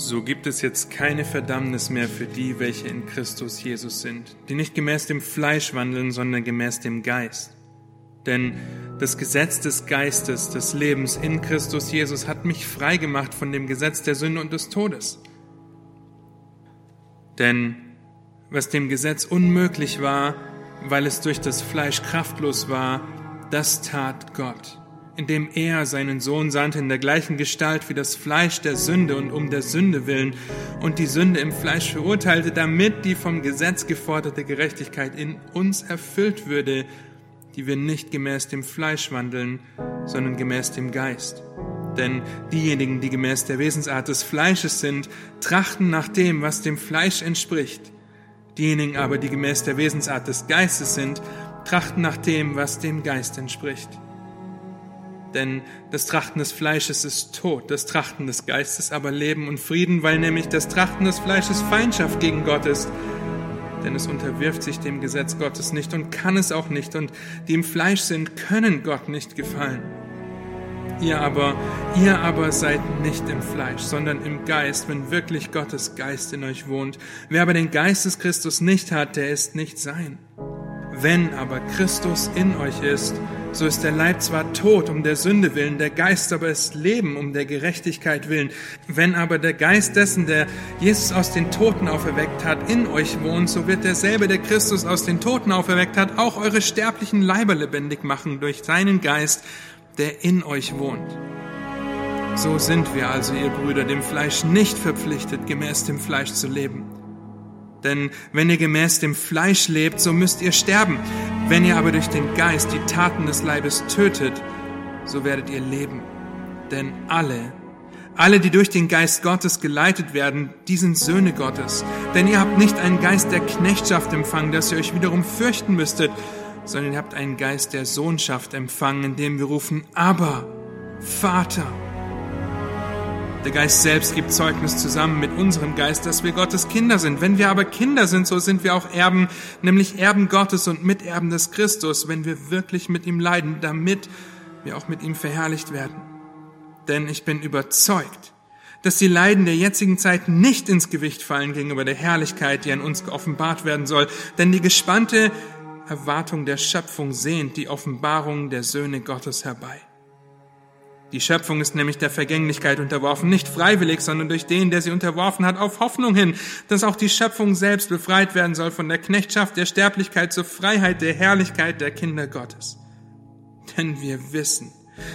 So gibt es jetzt keine Verdammnis mehr für die, welche in Christus Jesus sind, die nicht gemäß dem Fleisch wandeln, sondern gemäß dem Geist. Denn das Gesetz des Geistes, des Lebens in Christus Jesus hat mich frei gemacht von dem Gesetz der Sünde und des Todes. Denn was dem Gesetz unmöglich war, weil es durch das Fleisch kraftlos war, das tat Gott indem er seinen Sohn sandte in der gleichen Gestalt wie das Fleisch der Sünde und um der Sünde willen und die Sünde im Fleisch verurteilte, damit die vom Gesetz geforderte Gerechtigkeit in uns erfüllt würde, die wir nicht gemäß dem Fleisch wandeln, sondern gemäß dem Geist. Denn diejenigen, die gemäß der Wesensart des Fleisches sind, trachten nach dem, was dem Fleisch entspricht. Diejenigen aber, die gemäß der Wesensart des Geistes sind, trachten nach dem, was dem Geist entspricht. Denn das Trachten des Fleisches ist Tod, das Trachten des Geistes aber Leben und Frieden, weil nämlich das Trachten des Fleisches Feindschaft gegen Gott ist. Denn es unterwirft sich dem Gesetz Gottes nicht und kann es auch nicht, und die im Fleisch sind, können Gott nicht gefallen. Ihr aber, ihr aber seid nicht im Fleisch, sondern im Geist, wenn wirklich Gottes Geist in euch wohnt. Wer aber den Geist des Christus nicht hat, der ist nicht sein. Wenn aber Christus in euch ist, so ist der Leib zwar tot um der Sünde willen, der Geist aber ist Leben um der Gerechtigkeit willen. Wenn aber der Geist dessen, der Jesus aus den Toten auferweckt hat, in euch wohnt, so wird derselbe, der Christus aus den Toten auferweckt hat, auch eure sterblichen Leiber lebendig machen durch seinen Geist, der in euch wohnt. So sind wir also, ihr Brüder, dem Fleisch nicht verpflichtet, gemäß dem Fleisch zu leben. Denn wenn ihr gemäß dem Fleisch lebt, so müsst ihr sterben. Wenn ihr aber durch den Geist die Taten des Leibes tötet, so werdet ihr leben. Denn alle, alle, die durch den Geist Gottes geleitet werden, die sind Söhne Gottes. Denn ihr habt nicht einen Geist der Knechtschaft empfangen, dass ihr euch wiederum fürchten müsstet, sondern ihr habt einen Geist der Sohnschaft empfangen, in dem wir rufen, aber Vater. Der Geist selbst gibt Zeugnis zusammen mit unserem Geist, dass wir Gottes Kinder sind. Wenn wir aber Kinder sind, so sind wir auch Erben, nämlich Erben Gottes und Miterben des Christus, wenn wir wirklich mit ihm leiden, damit wir auch mit ihm verherrlicht werden. Denn ich bin überzeugt, dass die Leiden der jetzigen Zeit nicht ins Gewicht fallen gegenüber der Herrlichkeit, die an uns geoffenbart werden soll. Denn die gespannte Erwartung der Schöpfung sehnt die Offenbarung der Söhne Gottes herbei. Die Schöpfung ist nämlich der Vergänglichkeit unterworfen, nicht freiwillig, sondern durch den, der sie unterworfen hat, auf Hoffnung hin, dass auch die Schöpfung selbst befreit werden soll von der Knechtschaft der Sterblichkeit zur Freiheit der Herrlichkeit der Kinder Gottes. Denn wir wissen,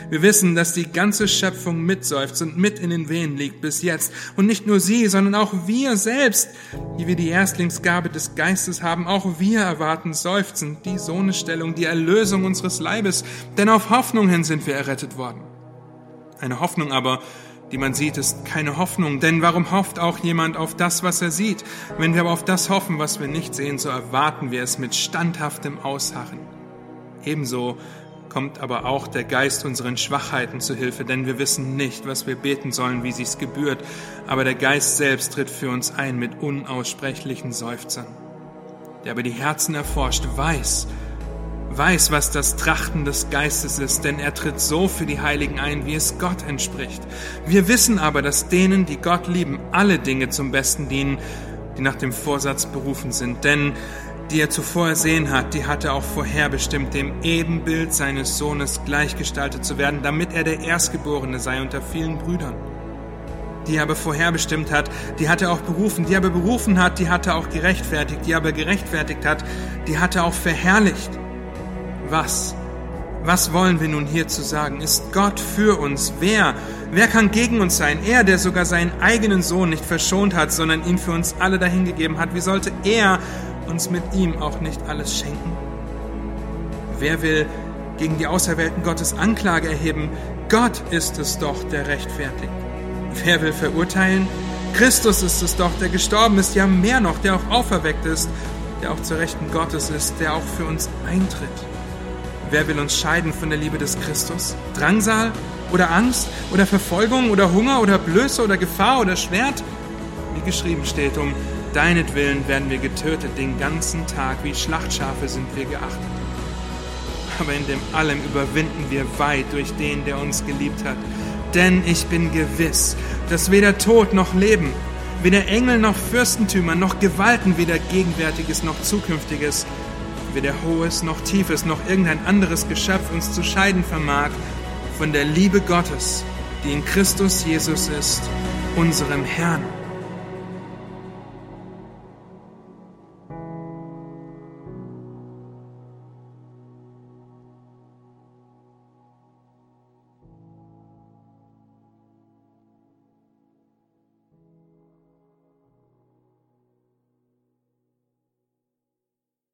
wir wissen, dass die ganze Schöpfung mitseufzt und mit in den Wehen liegt bis jetzt. Und nicht nur sie, sondern auch wir selbst, die wir die Erstlingsgabe des Geistes haben, auch wir erwarten seufzend die Sohnestellung, die Erlösung unseres Leibes. Denn auf Hoffnung hin sind wir errettet worden. Eine Hoffnung aber, die man sieht, ist keine Hoffnung. Denn warum hofft auch jemand auf das, was er sieht? Wenn wir aber auf das hoffen, was wir nicht sehen, so erwarten wir es mit standhaftem Ausharren. Ebenso kommt aber auch der Geist unseren Schwachheiten zu Hilfe, denn wir wissen nicht, was wir beten sollen, wie sich's gebührt, aber der Geist selbst tritt für uns ein mit unaussprechlichen Seufzern. Der aber die Herzen erforscht, weiß, weiß, was das Trachten des Geistes ist, denn er tritt so für die Heiligen ein, wie es Gott entspricht. Wir wissen aber, dass denen, die Gott lieben, alle Dinge zum Besten dienen, die nach dem Vorsatz berufen sind. Denn die er zuvor ersehen hat, die hat er auch vorherbestimmt, dem Ebenbild seines Sohnes gleichgestaltet zu werden, damit er der Erstgeborene sei unter vielen Brüdern. Die er aber vorherbestimmt hat, die hat er auch berufen, die er aber berufen hat, die hat er auch gerechtfertigt, die er aber gerechtfertigt hat, die hat er auch verherrlicht was? Was wollen wir nun hierzu sagen? Ist Gott für uns? Wer? Wer kann gegen uns sein? Er, der sogar seinen eigenen Sohn nicht verschont hat, sondern ihn für uns alle dahingegeben hat. Wie sollte er uns mit ihm auch nicht alles schenken? Wer will gegen die Auserwählten Gottes Anklage erheben? Gott ist es doch, der rechtfertigt. Wer will verurteilen? Christus ist es doch, der gestorben ist, ja mehr noch, der auch auferweckt ist, der auch zur Rechten Gottes ist, der auch für uns eintritt. Wer will uns scheiden von der Liebe des Christus? Drangsal oder Angst oder Verfolgung oder Hunger oder Blöße oder Gefahr oder Schwert? Wie geschrieben steht, um deinetwillen werden wir getötet, den ganzen Tag, wie Schlachtschafe sind wir geachtet. Aber in dem allem überwinden wir weit durch den, der uns geliebt hat. Denn ich bin gewiss, dass weder Tod noch Leben, weder Engel noch Fürstentümer noch Gewalten, weder Gegenwärtiges noch Zukünftiges, weder Hohes noch Tiefes noch irgendein anderes Geschöpf uns zu scheiden vermag von der Liebe Gottes, die in Christus Jesus ist, unserem Herrn.